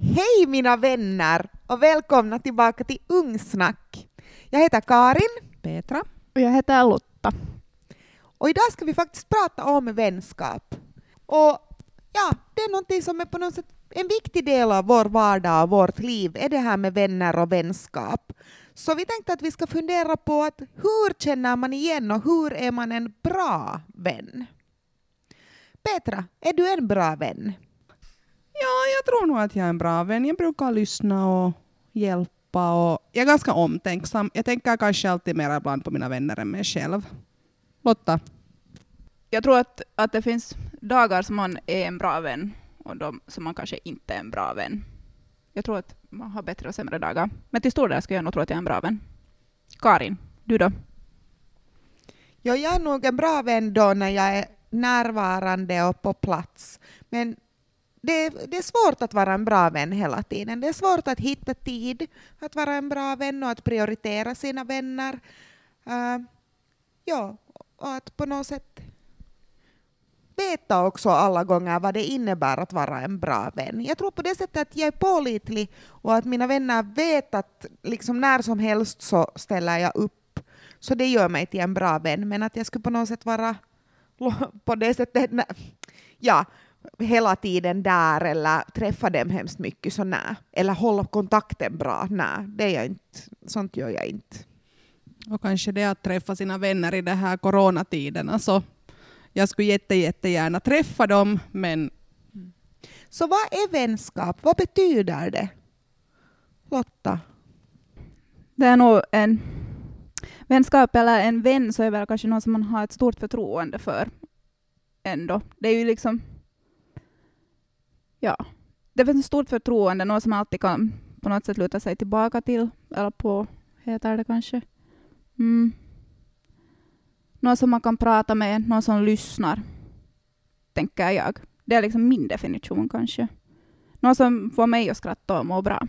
Hej mina vänner och välkomna tillbaka till Ungsnack. Jag heter Karin. Petra. Och jag heter Lotta. Och idag ska vi faktiskt prata om vänskap. Och ja, det är någonting som är på något sätt en viktig del av vår vardag och vårt liv, är det här med vänner och vänskap. Så vi tänkte att vi ska fundera på att hur känner man igen och hur är man en bra vän? Petra, är du en bra vän? Ja, jag tror nog att jag är en bra vän. Jag brukar lyssna och hjälpa och jag är ganska omtänksam. Jag tänker kanske alltid mer ibland på mina vänner än mig själv. Lotta? Jag tror att, att det finns dagar som man är en bra vän och de som man kanske inte är en bra vän. Jag tror att man har bättre och sämre dagar. Men till stor del skulle jag nog tro att jag är en bra vän. Karin, du då? Ja, jag är nog en bra vän då när jag är närvarande och på plats. Men det, det, är svårt att vara en bra vän hela tiden. Det är svårt att hitta tid att vara en bra vän och att prioritera sina vänner. Uh, ja, och att på något sätt veta också alla gånger vad det innebär att vara en bra vän. Jag tror på det sättet att jag är pålitlig och att mina vänner vet att liksom när som helst så ställer jag upp. Så det gör mig till en bra vän. Men att jag skulle på något sätt vara på det sättet, ja, hela tiden där eller träffa dem hemskt mycket, så nej. Eller hålla kontakten bra, nej. Det är jag inte. Sånt gör jag inte. Och kanske det att träffa sina vänner i de här coronatiderna, så jag skulle jätte, jättegärna träffa dem, men... Så vad är vänskap? Vad betyder det? Lotta? Det är nog en vänskap eller en vän så är väl kanske någon som man har ett stort förtroende för ändå. Det är ju liksom ja, det finns ett stort förtroende, något som man alltid kan på något sätt luta sig tillbaka till, eller på, heter det kanske. Mm. Någon som man kan prata med, någon som lyssnar, tänker jag. Det är liksom min definition kanske. Någon som får mig att skratta och må bra.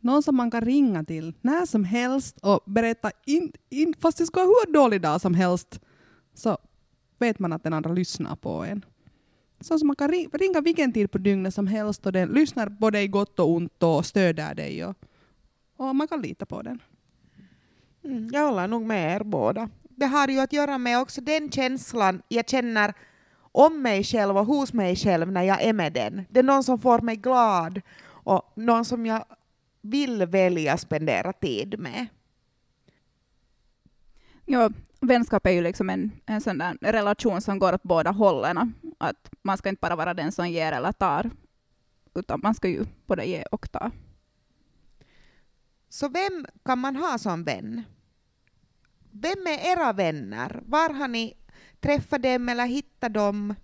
Någon som man kan ringa till när som helst och berätta, in, in, fast det ska vara hur dålig dag som helst, så vet man att den andra lyssnar på en. Så som man kan ringa vilken tid på dygnet som helst och den lyssnar både i gott och ont och stöder dig. Och, och man kan lita på den. Mm, jag håller nog med er båda. Det har ju att göra med också den känslan jag känner om mig själv och hos mig själv när jag är med den. Det är någon som får mig glad och någon som jag vill välja spendera tid med. Ja, vänskap är ju liksom en, en sån där relation som går åt båda hållen. Att man ska inte bara vara den som ger eller tar, utan man ska ju både ge och ta. Så vem kan man ha som vän? Vem är era vänner? Var har ni träffat dem eller hittat dem?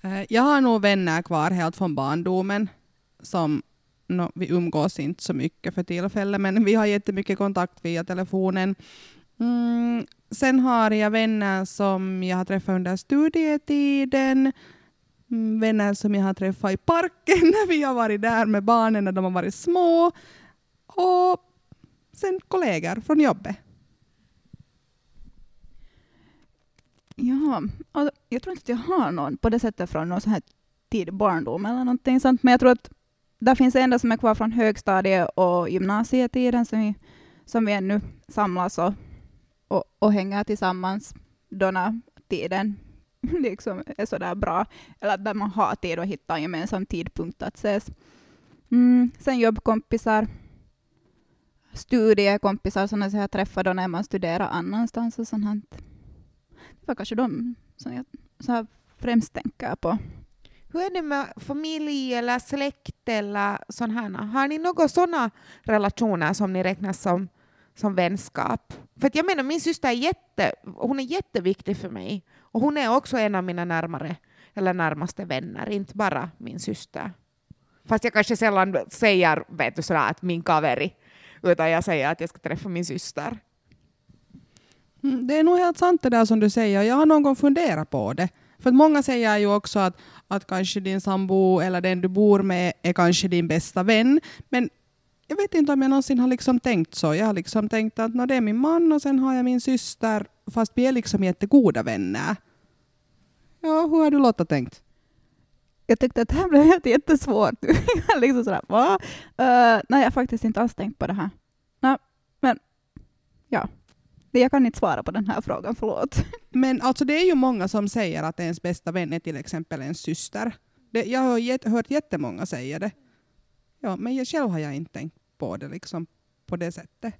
Eh, jag har nog vänner kvar helt från barndomen som no, vi umgås inte så mycket för tillfället, men vi har jättemycket kontakt via telefonen. Mm, sen har jag vänner som jag har träffat under studietiden, mm, vänner som jag har träffat i parken när vi har varit där med barnen när de har varit små, och sen kollegor från jobbet. Ja, jag tror inte att jag har någon på det sättet från någon sån här tidig barndom eller någonting sånt, men jag tror att det finns en som är kvar från högstadiet och gymnasietiden som vi, som vi ännu samlas och, och, och hänger tillsammans då när tiden liksom är sådär bra, eller där man har tid att hitta en gemensam tidpunkt att ses. Mm, sen jobbkompisar, studiekompisar som jag då när man studerar annanstans och sånt. Det var kanske de som jag så främst tänker på. Hur är det med familj eller släkt eller sådana? Har ni några sådana relationer som ni räknar som, som vänskap? För jag menar, min syster är, jätte, hon är jätteviktig för mig. Och hon är också en av mina närmare, eller närmaste vänner, inte bara min syster. Fast jag kanske sällan säger vet du, sådär, att min kaveri, utan jag säger att jag ska träffa min syster. Mm, det är nog helt sant det där som du säger. Jag har någon gång funderat på det. För många säger ju också att, att kanske din sambo eller den du bor med är kanske din bästa vän. Men jag vet inte om jag någonsin har liksom tänkt så. Jag har liksom tänkt att no, det är min man och sen har jag min syster, fast vi är liksom jättegoda vänner. Ja, hur har du Lotta tänkt? Jag tyckte att det här blev helt jättesvårt. jag liksom sådär, va? Uh, nej, jag har faktiskt inte alls tänkt på det här. Nej, men ja. Jag kan inte svara på den här frågan, förlåt. Men alltså det är ju många som säger att ens bästa vän är till exempel en syster. Det, jag har hört jättemånga säga det. Ja, men jag själv har jag inte tänkt på det liksom på det sättet.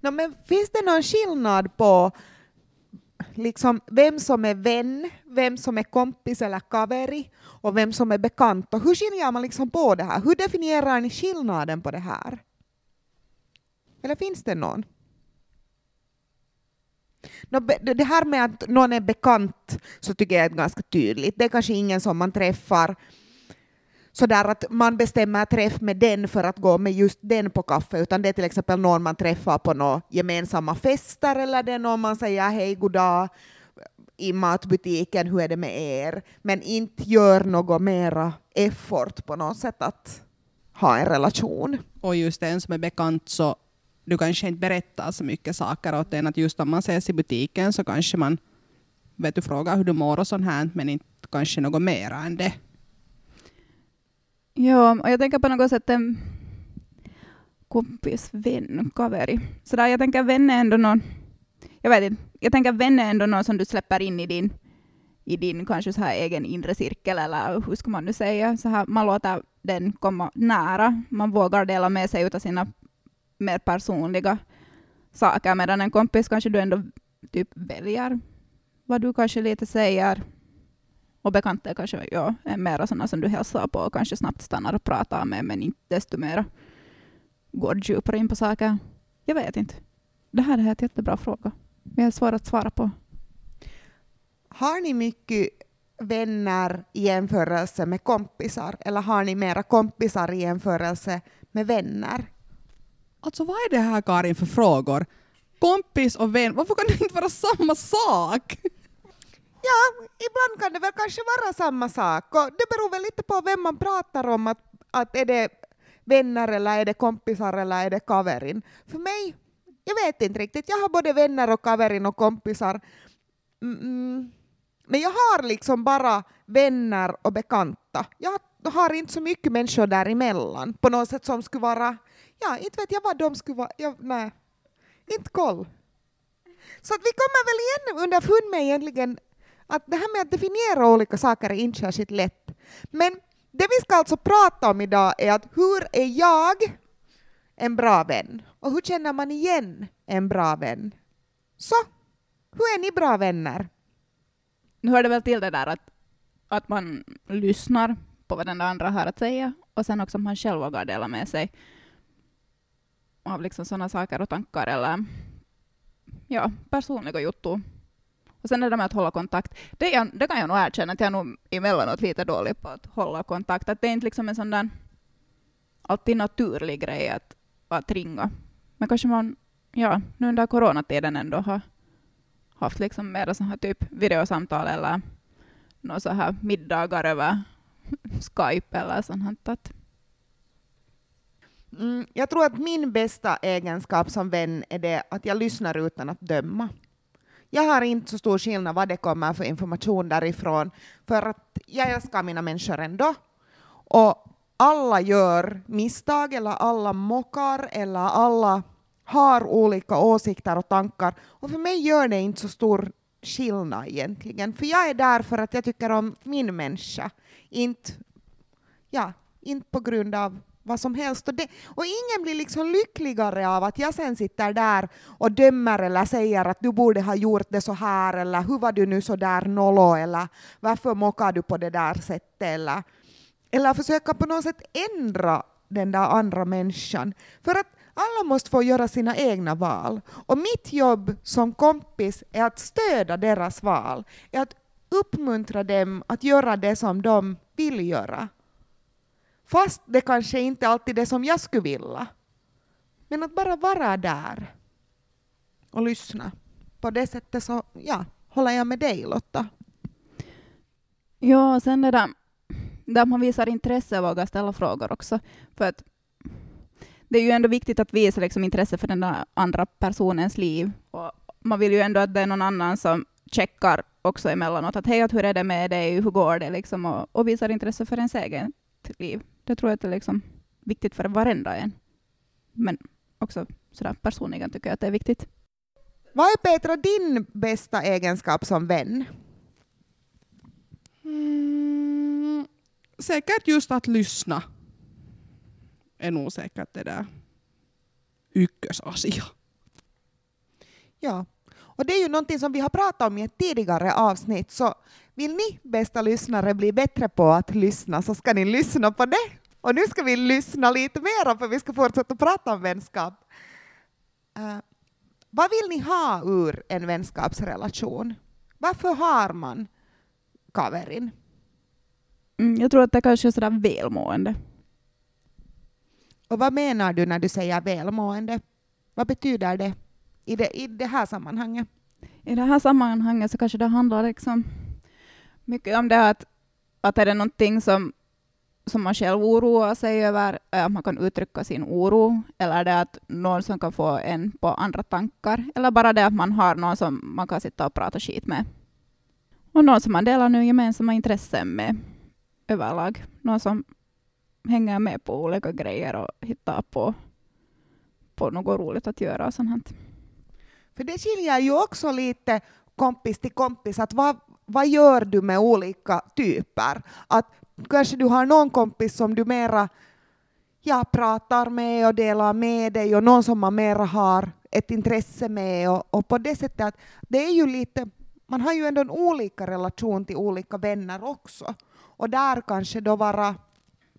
No, men finns det någon skillnad på liksom, vem som är vän, vem som är kompis eller kaveri och vem som är bekant? Och hur skiljer man liksom på det här? Hur definierar ni skillnaden på det här? Eller finns det någon? No, det här med att någon är bekant så tycker jag är ganska tydligt. Det är kanske ingen som man träffar sådär att man bestämmer träff med den för att gå med just den på kaffe, utan det är till exempel någon man träffar på några gemensamma fester eller det är någon man säger hej, goddag i matbutiken, hur är det med er? Men inte gör något mera effort på något sätt att ha en relation. Och just den som är bekant så du kanske inte berättar så mycket saker åt en, att just om man ses i butiken så kanske man vet du, frågar hur du mår och sånt här, men inte kanske något mera än det. Ja, och jag tänker på något sätt en kompis, vän, kaveri. Så där, jag tänker vän är ändå någon, jag vet inte, jag tänker vän är ändå någon som du släpper in i din, i din kanske så här egen inre cirkel, eller hur ska man nu säga, så här, man låter den komma nära, man vågar dela med sig av sina mer personliga saker, medan en kompis kanske du ändå typ väljer vad du kanske lite säger, och bekanta är kanske ja, är mera sådana som du hälsar på och kanske snabbt stannar och pratar med, men inte desto mer går djupare in på saker. Jag vet inte. Det här är en jättebra fråga. Jag är svår att svara på. Har ni mycket vänner i jämförelse med kompisar, eller har ni mera kompisar i jämförelse med vänner? Alltså vad är det här Karin för frågor? Kompis och vän, varför kan det inte vara samma sak? Ja, ibland kan det väl kanske vara samma sak. Och det beror väl lite på vem man pratar om. Att, att är det vänner eller är det kompisar eller är det kaverin? För mig, jag vet inte riktigt. Jag har både vänner och kaverin och kompisar. Mm, mm. men jag har liksom bara vänner och bekanta. Jag har inte så mycket människor däremellan på något sätt som skulle vara, ja, inte vet jag vad de skulle vara, jag, nej, inte koll. Så att vi kommer väl igen underfund med egentligen att det här med att definiera olika saker är inte särskilt lätt. Men det vi ska alltså prata om idag är att hur är jag en bra vän? Och hur känner man igen en bra vän? Så, hur är ni bra vänner? Nu hör det väl till det där att, att man lyssnar på vad den andra har att säga och sen också att man själv vågar dela med sig av liksom sådana saker och tankar eller ja, personliga juttu och sen är det med att hålla kontakt. Det, jag, det kan jag nog erkänna att jag är nog emellanåt lite dålig på att hålla kontakt. Att det är inte liksom en sån där alltid naturlig grej att, att ringa. Men kanske man ja, nu under coronatiden ändå har haft liksom mer så här typ videosamtal eller några så här middagar över Skype eller sånt. Att mm, jag tror att min bästa egenskap som vän är det att jag lyssnar utan att döma. Jag har inte så stor skillnad vad det kommer för information därifrån, för att jag älskar mina människor ändå. Och alla gör misstag, eller alla mockar, eller alla har olika åsikter och tankar. Och för mig gör det inte så stor skillnad egentligen, för jag är där för att jag tycker om min människa, inte, ja, inte på grund av vad som helst. Och, det, och ingen blir liksom lyckligare av att jag sen sitter där och dömer eller säger att du borde ha gjort det så här eller hur var du nu så där nollo eller varför mockar du på det där sättet eller, eller försöka på något sätt ändra den där andra människan. För att alla måste få göra sina egna val. Och mitt jobb som kompis är att stödja deras val, är att uppmuntra dem att göra det som de vill göra. Fast det kanske inte alltid är det som jag skulle vilja. Men att bara vara där och lyssna. På det sättet så ja, håller jag med dig Lotta. Ja, sen det där, där man visar intresse och vågar ställa frågor också. För att det är ju ändå viktigt att visa liksom intresse för den där andra personens liv. Och man vill ju ändå att det är någon annan som checkar också emellanåt att hej, hur är det med dig, hur går det liksom, och, och visar intresse för ens eget liv. Det tror jag är liksom viktigt för varenda en. Men också sådär personligen tycker jag att det är viktigt. Vad är Petra din bästa egenskap som vän? Mm, säkert just att lyssna är nog säkert det där ykkösasia. Ja, och det är ju någonting som vi har pratat om i ett tidigare avsnitt, så vill ni bästa lyssnare bli bättre på att lyssna så ska ni lyssna på det. Och nu ska vi lyssna lite mer för vi ska fortsätta prata om vänskap. Uh, vad vill ni ha ur en vänskapsrelation? Varför har man kaverin? Mm, jag tror att det kanske är sådär välmående. Och vad menar du när du säger välmående? Vad betyder det i det, i det här sammanhanget? I det här sammanhanget så kanske det handlar liksom mycket om det att, att är det någonting som, som man själv oroar sig över, eh, att man kan uttrycka sin oro, eller det att någon som kan få en på andra tankar, eller bara det att man har någon som man kan sitta och prata skit med. Och någon som man delar nu gemensamma intressen med överlag. Någon som hänger med på olika grejer och hittar på, på något roligt att göra och sånt. För det skiljer ju också lite kompis till kompis, att vad, vad gör du med olika typer? Att kanske du har någon kompis som du mera ja, pratar med och delar med dig och någon som man mera har ett intresse med och, och på det sättet att det är ju lite, man har ju ändå en olika relation till olika vänner också och där kanske då vara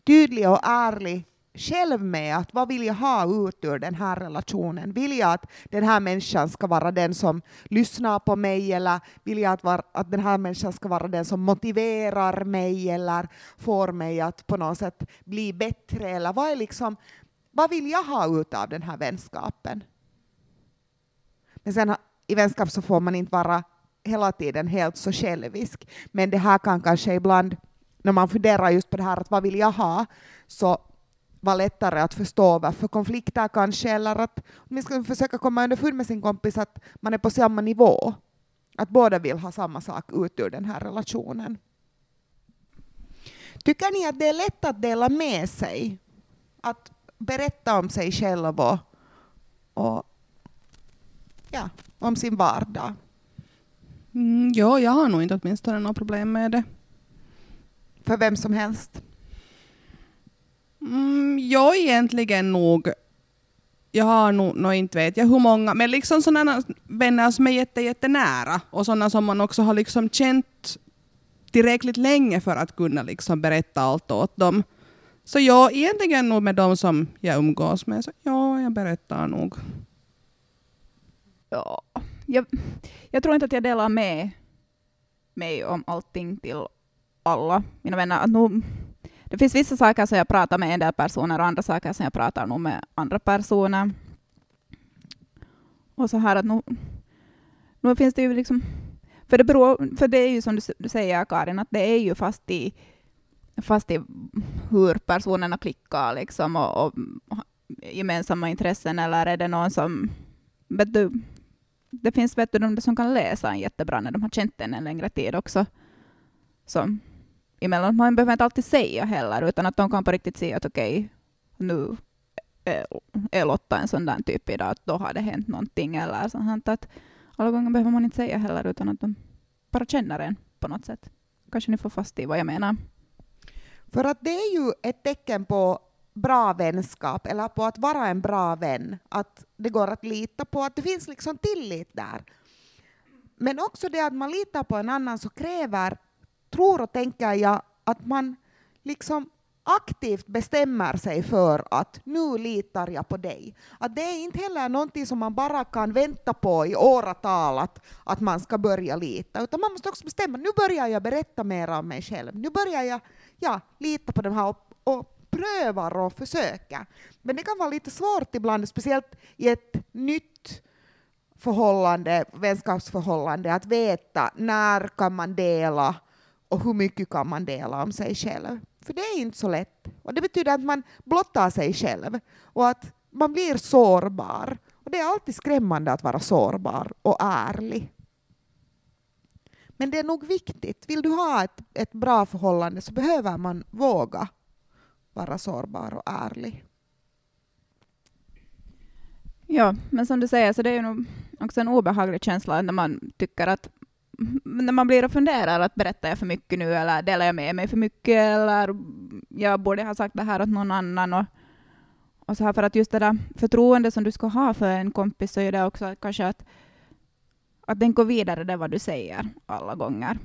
tydlig och ärlig själv med att vad vill jag ha ut ur den här relationen? Vill jag att den här människan ska vara den som lyssnar på mig eller vill jag att, var, att den här människan ska vara den som motiverar mig eller får mig att på något sätt bli bättre? Eller vad, är liksom, vad vill jag ha ut av den här vänskapen? Men sen i vänskap så får man inte vara hela tiden helt så självisk. Men det här kan kanske ibland, när man funderar just på det här att vad vill jag ha, så vara lättare att förstå varför konflikter kanske, eller att åtminstone försöka komma underfund med sin kompis att man är på samma nivå. Att båda vill ha samma sak ut ur den här relationen. Tycker ni att det är lätt att dela med sig? Att berätta om sig själv och, och ja, om sin vardag? Mm, ja, jag har nog inte åtminstone några problem med det. För vem som helst? Mm, jag egentligen nog jag har nog, no, inte vet jag hur många, men liksom sådana vänner som är jätte, jättenära och sådana som man också har liksom känt tillräckligt länge för att kunna liksom berätta allt åt dem. Så jag egentligen nog med dem som jag umgås med, så ja, jag berättar nog. Ja, jag, jag tror inte att jag delar med mig om allting till alla mina vänner. Att det finns vissa saker som jag pratar med en del personer och andra saker som jag pratar nog med andra personer. Och så här att nu, nu finns det ju liksom... För det, beror, för det är ju som du säger Karin, att det är ju fast i, fast i hur personerna klickar liksom och, och gemensamma intressen eller är det någon som... Vet du, det finns vet du, de som kan läsa en jättebra när de har känt en en längre tid också. Så emellanåt. Man behöver inte alltid säga heller, utan att de kan på riktigt säga att okej, okay, nu är Lotta en sån där typ idag, att då har det hänt någonting eller sånt. Att alla gånger behöver man inte säga heller, utan att de bara känner en på något sätt. Kanske ni får fast i vad jag menar. För att det är ju ett tecken på bra vänskap, eller på att vara en bra vän, att det går att lita på, att det finns liksom tillit där. Men också det att man litar på en annan så kräver tror och tänker jag att man liksom aktivt bestämmer sig för att nu litar jag på dig. Att det är inte heller någonting som man bara kan vänta på i åratal att, att man ska börja lita, utan man måste också bestämma nu börjar jag berätta mer om mig själv. Nu börjar jag ja, lita på de här och, och prövar och försöker. Men det kan vara lite svårt ibland, speciellt i ett nytt förhållande, vänskapsförhållande, att veta när kan man dela och hur mycket kan man dela om sig själv. För det är inte så lätt. Och det betyder att man blottar sig själv och att man blir sårbar. Och det är alltid skrämmande att vara sårbar och ärlig. Men det är nog viktigt. Vill du ha ett, ett bra förhållande så behöver man våga vara sårbar och ärlig. Ja, men som du säger så det är ju nog också en obehaglig känsla när man tycker att när man blir och funderar att berättar jag för mycket nu eller delar jag med mig för mycket eller jag borde ha sagt det här åt någon annan och, och så här för att just det där förtroende som du ska ha för en kompis så är det också kanske att, att den går vidare det vad du säger alla gånger.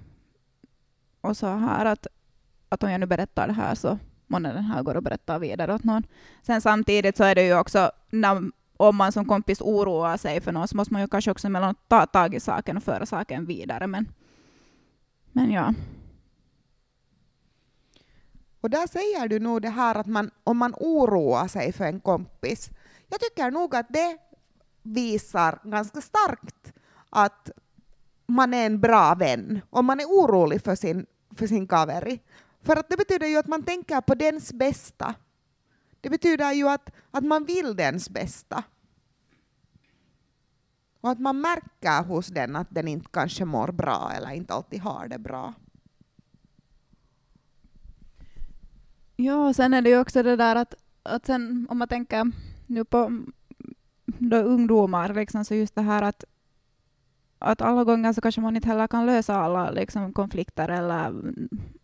Och så här att, att om jag nu berättar det här så månne den här går och berättar vidare åt någon. Sen samtidigt så är det ju också när om man som kompis oroar sig för något så måste man ju kanske också mellan ta tag i saken och föra saken vidare. Men, men ja. Och där säger du nog det här att man, om man oroar sig för en kompis. Jag tycker nog att det visar ganska starkt att man är en bra vän om man är orolig för sin, för sin kaveri. För att det betyder ju att man tänker på dens bästa. Det betyder ju att, att man vill dens bästa. Och att man märker hos den att den inte kanske mår bra eller inte alltid har det bra. Ja, sen är det ju också det där att, att sen om man tänker nu på då ungdomar, liksom, så just det här att, att alla gånger så kanske man inte heller kan lösa alla liksom, konflikter eller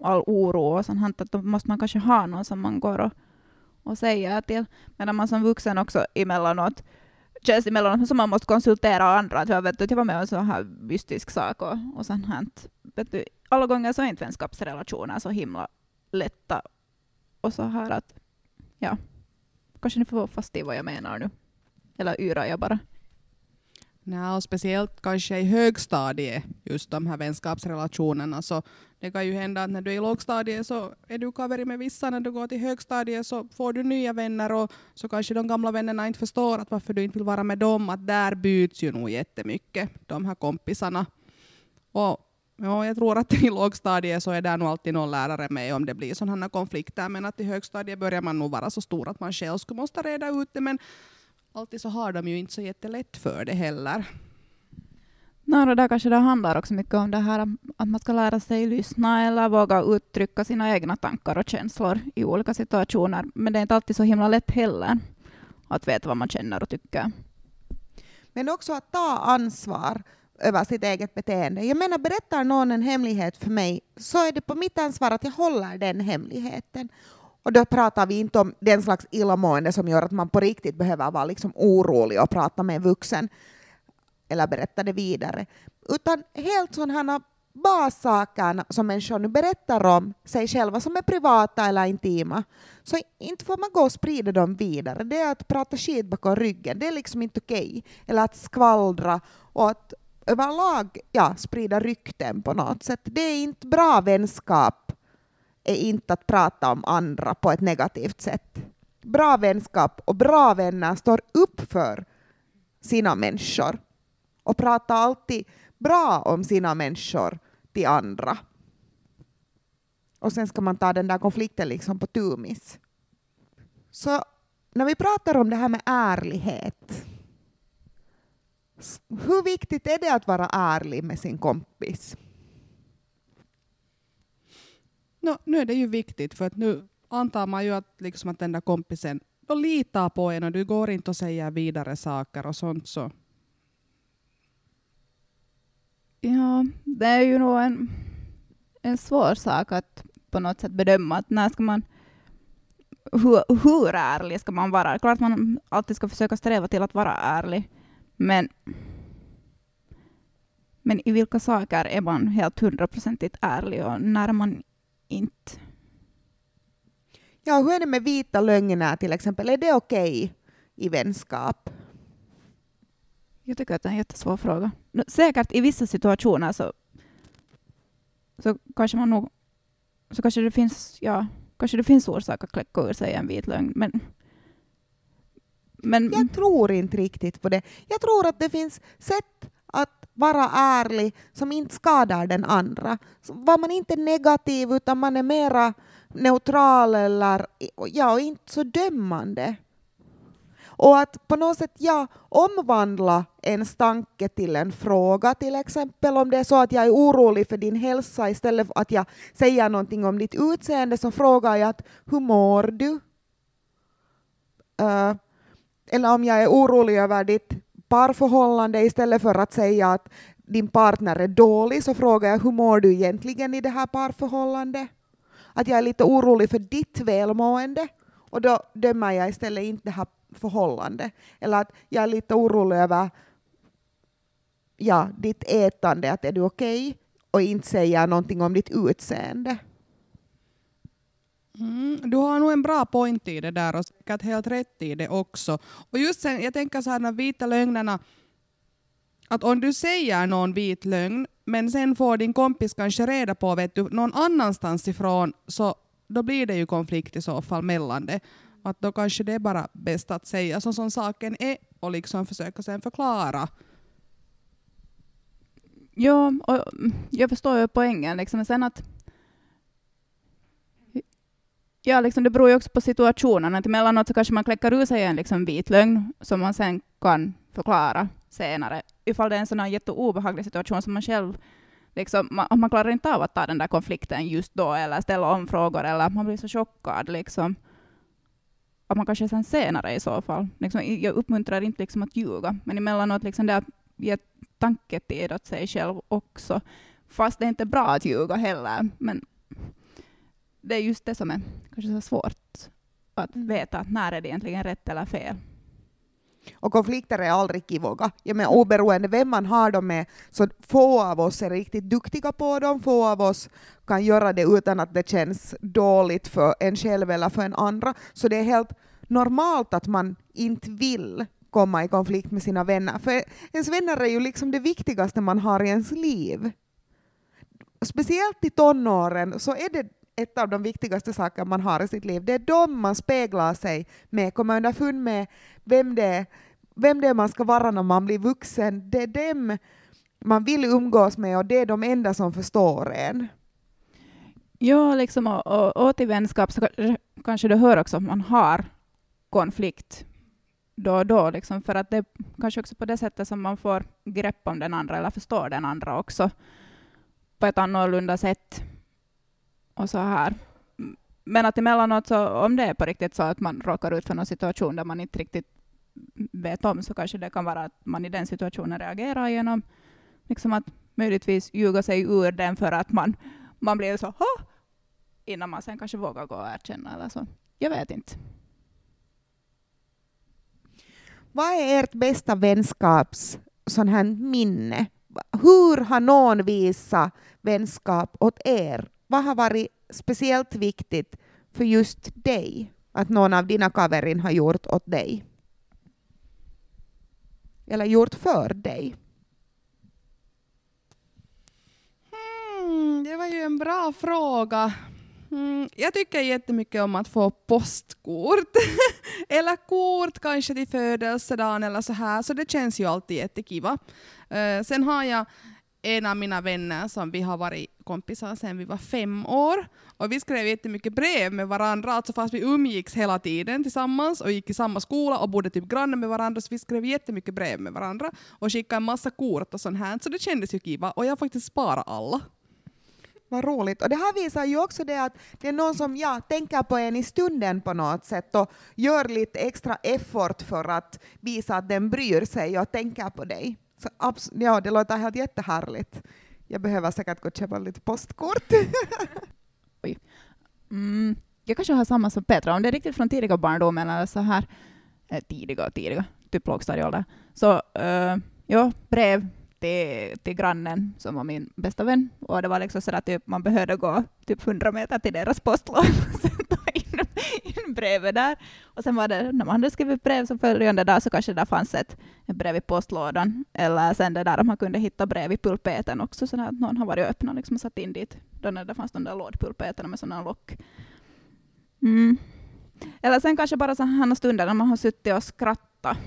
all oro och sånt att då måste man kanske ha någon som man går och, och säger till. Medan man som vuxen också emellanåt känns emellanåt som man måste konsultera andra. Att jag, vet, att jag var med om en sån här mystisk sak och, och sånt här. Vet du, alla gånger så är inte vänskapsrelationer så himla lätta och så här att, ja, kanske ni får fast i vad jag menar nu. Eller yrar jag bara? Ja, och speciellt kanske i högstadiet, just de här vänskapsrelationerna. Så det kan ju hända att när du är i lågstadiet så är du kaveri med vissa, när du går till högstadiet så får du nya vänner och så kanske de gamla vännerna inte förstår att varför du inte vill vara med dem. Att där byts ju nog jättemycket, de här kompisarna. Och Ja, jag tror att i lågstadiet så är det nog alltid någon lärare med om det blir sådana konflikter, men att i högstadiet börjar man nog vara så stor att man själv skulle måste reda ut det, men alltid så har de ju inte så jättelätt för det heller. Nej, där kanske det handlar också mycket om det här att man ska lära sig lyssna eller våga uttrycka sina egna tankar och känslor i olika situationer. Men det är inte alltid så himla lätt heller att veta vad man känner och tycker. Men också att ta ansvar över sitt eget beteende. Jag menar, berättar någon en hemlighet för mig så är det på mitt ansvar att jag håller den hemligheten. Och då pratar vi inte om den slags illamående som gör att man på riktigt behöver vara liksom orolig och prata med en vuxen eller berätta det vidare. Utan helt sådana bassaker som människor nu berättar om sig själva som är privata eller intima. Så inte får man gå och sprida dem vidare. Det är att prata skit bakom ryggen. Det är liksom inte okej. Okay. Eller att skvallra och att överlag ja, sprida rykten på något sätt. Det är inte bra vänskap är inte att prata om andra på ett negativt sätt. Bra vänskap och bra vänner står upp för sina människor och pratar alltid bra om sina människor till andra. Och sen ska man ta den där konflikten liksom på tumis. Så när vi pratar om det här med ärlighet, hur viktigt är det att vara ärlig med sin kompis? No, nu är det ju viktigt, för att nu antar man ju att, liksom att den där kompisen då litar på en och du går inte och säger vidare saker och sånt. Så. Ja, det är ju nog en, en svår sak att på något sätt bedöma. Att när ska man, hur, hur ärlig ska man vara? Klart man alltid ska försöka sträva till att vara ärlig. Men, men i vilka saker är man helt hundraprocentigt ärlig och när man inte. Ja, hur är det med vita lögner till exempel? Är det okej okay i vänskap? Jag tycker att det är en jättesvår fråga. Säkert i vissa situationer så, så kanske man nog så kanske det finns, ja, kanske det finns orsak att kläcka ur sig en vit lögn. Men, men jag tror inte riktigt på det. Jag tror att det finns sätt vara ärlig som inte skadar den andra. Var man inte negativ utan man är mera neutral eller ja, inte så dömande. Och att på något sätt ja, omvandla en tanke till en fråga. Till exempel om det är så att jag är orolig för din hälsa istället för att jag säger någonting om ditt utseende så frågar jag att hur mår du? Uh, eller om jag är orolig över ditt parförhållande istället för att säga att din partner är dålig så frågar jag hur mår du egentligen i det här parförhållandet? Att jag är lite orolig för ditt välmående och då dömer jag istället inte det här förhållandet. Eller att jag är lite orolig över ja, ditt ätande, att är du okej? Okay? Och inte säga någonting om ditt utseende. Du har nog en bra point i det där och säkert helt rätt i det också. Och just sen, jag tänker så här, de vita lögnerna, att om du säger någon vit lögn, men sen får din kompis kanske reda på vet du, någon annanstans ifrån, så då blir det ju konflikt i så fall mellan det. Att då kanske det är bara bäst att säga så som saken är och liksom försöka sen förklara. Ja, och mm, jag förstår ju poängen. Liksom. Sen att, ja, liksom det beror ju också på situationen. Att emellanåt så kanske man kläcker ur sig en liksom vit lögn som man sen kan förklara senare. Ifall det är en sån här jätteobehaglig situation som man själv liksom, man, man klarar inte av att ta den där konflikten just då eller ställa om frågor eller man blir så chockad. Liksom. Att man kanske sen senare i så fall. Liksom, jag uppmuntrar inte liksom att ljuga, men emellanåt liksom det att ge tanketid åt sig själv också. Fast det är inte bra att ljuga heller. Men det är just det som är kanske så svårt. Att mm. veta att när är det egentligen rätt eller fel. Och konflikter är aldrig kivoga. Jag menar, oberoende vem man har dem med, så få av oss är riktigt duktiga på dem, få av oss kan göra det utan att det känns dåligt för en själv eller för en andra. Så det är helt normalt att man inte vill komma i konflikt med sina vänner. För ens vänner är ju liksom det viktigaste man har i ens liv. Speciellt i tonåren så är det ett av de viktigaste saker man har i sitt liv. Det är dem man speglar sig med, kommer underfund med vem det, är, vem det är man ska vara när man blir vuxen. Det är dem man vill umgås med och det är de enda som förstår en. Ja, liksom, och, och, och till vänskap så kanske du hör också att man har konflikt då och då, liksom, för att det är kanske också på det sättet som man får grepp om den andra eller förstår den andra också på ett annorlunda sätt och så här. Men att emellanåt, så, om det är på riktigt så att man råkar ut för någon situation där man inte riktigt vet om, så kanske det kan vara att man i den situationen reagerar genom liksom att möjligtvis ljuga sig ur den för att man, man blir så Hå! innan man sen kanske vågar gå och erkänna eller så. Jag vet inte. Vad är ert bästa vänskaps sån här minne? Hur har någon visat vänskap åt er vad har varit speciellt viktigt för just dig att någon av dina kaverin har gjort åt dig? Eller gjort för dig? Hmm, det var ju en bra fråga. Mm, jag tycker jättemycket om att få postkort. eller kort kanske till födelsedagen eller så här, så det känns ju alltid jättekiva. Uh, sen har jag en av mina vänner som vi har varit kompisar sedan vi var fem år. Och vi skrev jättemycket brev med varandra, alltså fast vi umgicks hela tiden tillsammans och gick i samma skola och bodde typ grannar med varandra, så vi skrev jättemycket brev med varandra och skickade en massa kort och sånt här, så det kändes ju kiva. Och jag har faktiskt sparat alla. Vad roligt. Och det här visar ju också det att det är någon som ja, tänker på en i stunden på något sätt och gör lite extra effort för att visa att den bryr sig och tänker på dig abs- ja, det låter helt jättehärligt. Jag behöver säkert gå och köpa lite postkort. Oj. Mm, jag kanske har samma som Petra, om det är riktigt från tidiga barndomen eller så här, eh, tidiga och tidiga, typ lågstadieålder. Så uh, ja, brev till, till grannen som var min bästa vän. Och det var liksom så att typ, man behövde gå typ 100 meter till deras postlåda in brevet där. Och sen var det, när man hade skrivit brev så följande dag så kanske det fanns ett, ett brev i postlådan. Eller sen det där att man kunde hitta brev i pulpeten också, så att någon har varit och öppnat liksom och satt in dit. Då när det fanns de där lådpulpeterna med sådana lock. Mm. Eller sen kanske bara sådana stunder när man har suttit och skrattat.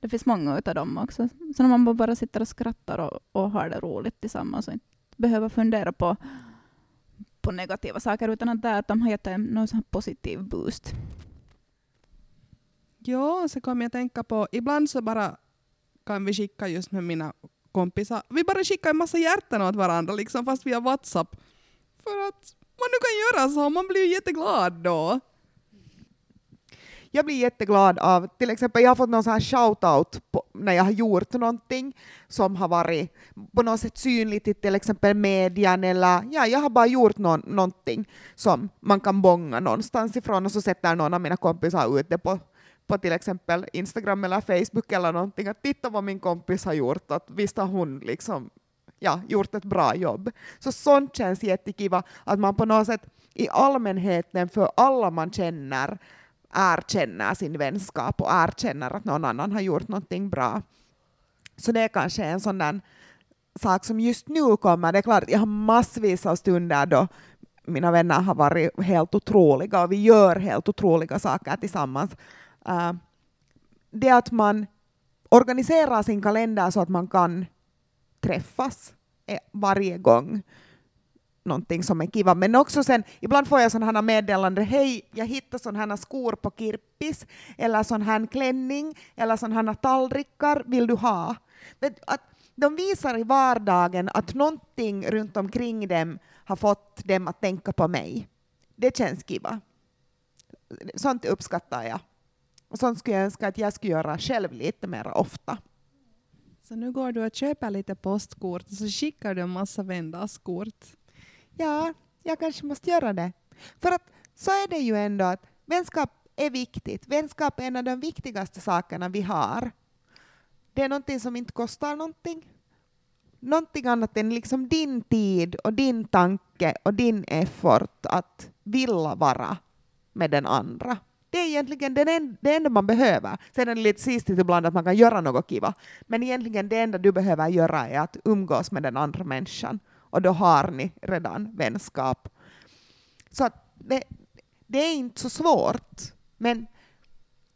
Det finns många av dem också. Så när man bara sitter och skrattar och, och har det roligt tillsammans och inte behöver fundera på på negativa saker, utan att, att de har gett en någon sån positiv boost. Ja, så kom jag att tänka på, ibland så bara kan vi skicka just med mina kompisar, vi bara skickar en massa hjärtan åt varandra liksom fast via WhatsApp. För att man nu kan göra så, man blir ju jätteglad då. Jag blir jätteglad av, till exempel jag har fått någon sån här shout-out på, när jag har gjort någonting som har varit på något sätt synligt i till exempel median eller ja, jag har bara gjort någon, någonting som man kan bonga någonstans ifrån och så sätter någon av mina kompisar ut det på, på till exempel Instagram eller Facebook eller någonting att titta vad min kompis har gjort, att visst har hon liksom ja, gjort ett bra jobb. Så sånt känns jättekiva, att man på något sätt i allmänheten för alla man känner erkänner sin vänskap och erkänner att någon annan har gjort någonting bra. Så det är kanske en sån där sak som just nu kommer. Det är klart, jag har massvis av stunder då mina vänner har varit helt otroliga och vi gör helt otroliga saker tillsammans. Uh, det att man organiserar sin kalender så att man kan träffas eh, varje gång någonting som är kiva. Men också sen, ibland får jag sådana meddelanden, hej, jag hittade sådana här skor på Kirppis, eller sån här klänning, eller sådana här tallrikar, vill du ha? Att de visar i vardagen att någonting runt omkring dem har fått dem att tänka på mig. Det känns kiva. Sånt uppskattar jag. Och sånt skulle jag önska att jag skulle göra själv lite mer ofta. Så nu går du och köper lite postkort och så skickar du en massa vändaskort. Ja, jag kanske måste göra det. För att så är det ju ändå att vänskap är viktigt. Vänskap är en av de viktigaste sakerna vi har. Det är någonting som inte kostar någonting. Någonting annat än liksom din tid och din tanke och din effort att vilja vara med den andra. Det är egentligen det enda man behöver. Sen är det lite sistigt ibland att man kan göra något kiva. Men egentligen det enda du behöver göra är att umgås med den andra människan. Och då har ni redan vänskap. Så det, det är inte så svårt. Men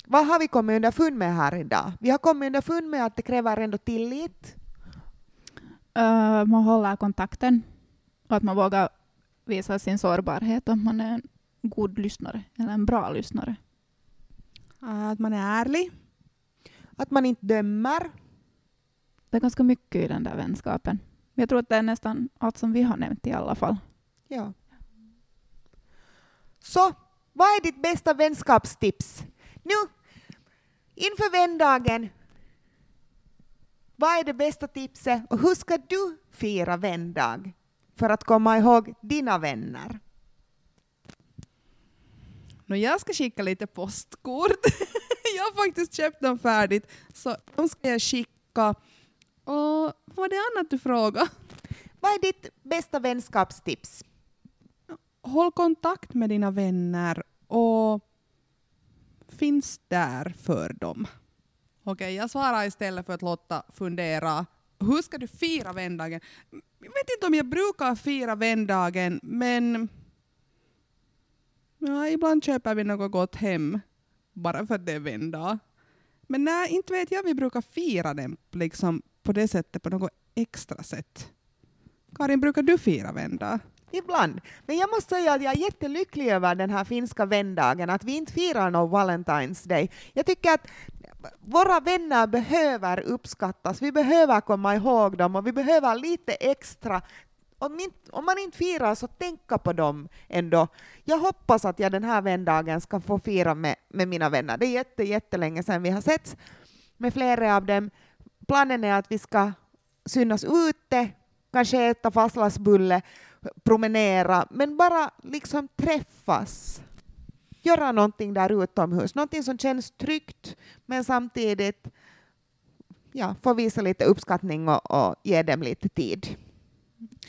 vad har vi kommit underfund med här idag? Vi har kommit underfund med att det kräver ändå tillit. Uh, man håller kontakten och att man vågar visa sin sårbarhet om man är en god lyssnare eller en bra lyssnare. Att man är ärlig. Att man inte dömer. Det är ganska mycket i den där vänskapen. Jag tror att det är nästan allt som vi har nämnt i alla fall. Ja. Så, vad är ditt bästa vänskapstips? Nu, inför vändagen, vad är det bästa tipset och hur ska du fira vändag för att komma ihåg dina vänner? No, jag ska skicka lite postkort. jag har faktiskt köpt dem färdigt, så de ska jag skicka. Och vad var det annat du frågade? Vad är ditt bästa vänskapstips? Håll kontakt med dina vänner och finns där för dem. Okej, jag svarar istället för att låta fundera. Hur ska du fira vändagen? Jag vet inte om jag brukar fira vändagen, men Ja, ibland köper vi något gott hem, bara för att det är vändag. Men nej, inte vet jag, vi brukar fira den liksom, på det sättet, på något extra sätt. Karin, brukar du fira vändag? Ibland. Men jag måste säga att jag är jättelycklig över den här finska vändagen, att vi inte firar någon Valentine's Day. Jag tycker att våra vänner behöver uppskattas, vi behöver komma ihåg dem och vi behöver lite extra om, inte, om man inte firar så tänka på dem ändå. Jag hoppas att jag den här vändagen ska få fira med, med mina vänner. Det är jätte, jättelänge sedan vi har sett med flera av dem. Planen är att vi ska synas ute, kanske äta fastlagsbulle, promenera, men bara liksom träffas. Göra någonting där utomhus, någonting som känns tryggt, men samtidigt ja, få visa lite uppskattning och, och ge dem lite tid.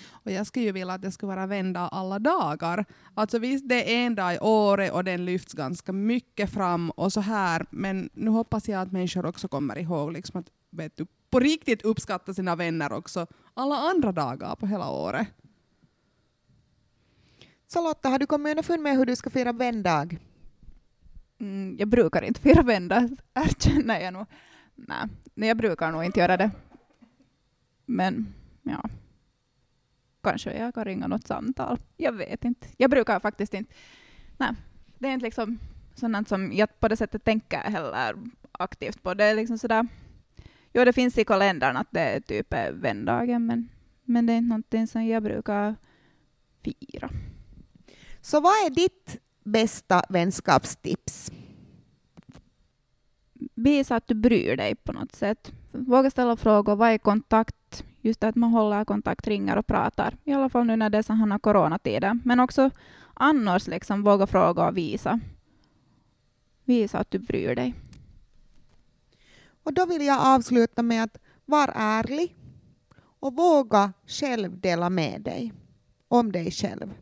Och jag skulle ju vilja att det skulle vara vända alla dagar. Alltså visst, det är en dag i året och den lyfts ganska mycket fram och så här, men nu hoppas jag att människor också kommer ihåg liksom att vet du, på riktigt uppskatta sina vänner också alla andra dagar på hela året. Så Lotta, har du kommit underfund med hur du ska fira vändag? Mm, jag brukar inte fira vändag, erkänner jag nog. Nej, jag brukar nog inte göra det. Men ja. Kanske jag kan ringa något samtal. Jag vet inte. Jag brukar faktiskt inte. Nej, det är inte liksom sådant som jag på det sättet tänker heller aktivt på. Det är liksom sådär, jo det finns i kalendern att det är typ vändagen, men, men det är inte någonting som jag brukar fira. Så vad är ditt bästa vänskapstips? Visa att du bryr dig på något sätt. Våga ställa frågor, vad är kontakt? Just att man håller kontakt, ringer och pratar. I alla fall nu när det är sådana coronatider. Men också annars liksom våga fråga och visa. Visa att du bryr dig. Och då vill jag avsluta med att vara ärlig och våga själv dela med dig om dig själv.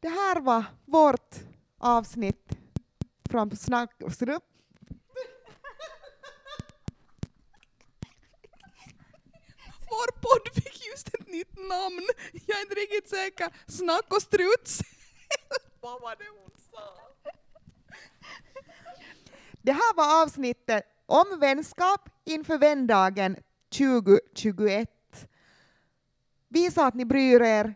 Det här var vårt avsnitt från Snackgrupp. Vår podd fick just ett nytt namn. Jag är inte riktigt säker. Snack och struts. Vad var det hon sa? Det här var avsnittet om vänskap inför vändagen 2021. Visa att ni bryr er.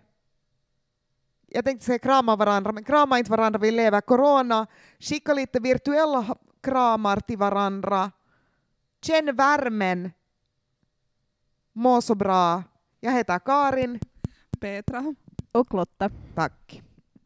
Jag tänkte säga krama varandra, men krama inte varandra, vi lever corona. Skicka lite virtuella kramar till varandra. Känn värmen. Må så bra. Jag heter Karin. Petra. Och Lotta. Tack.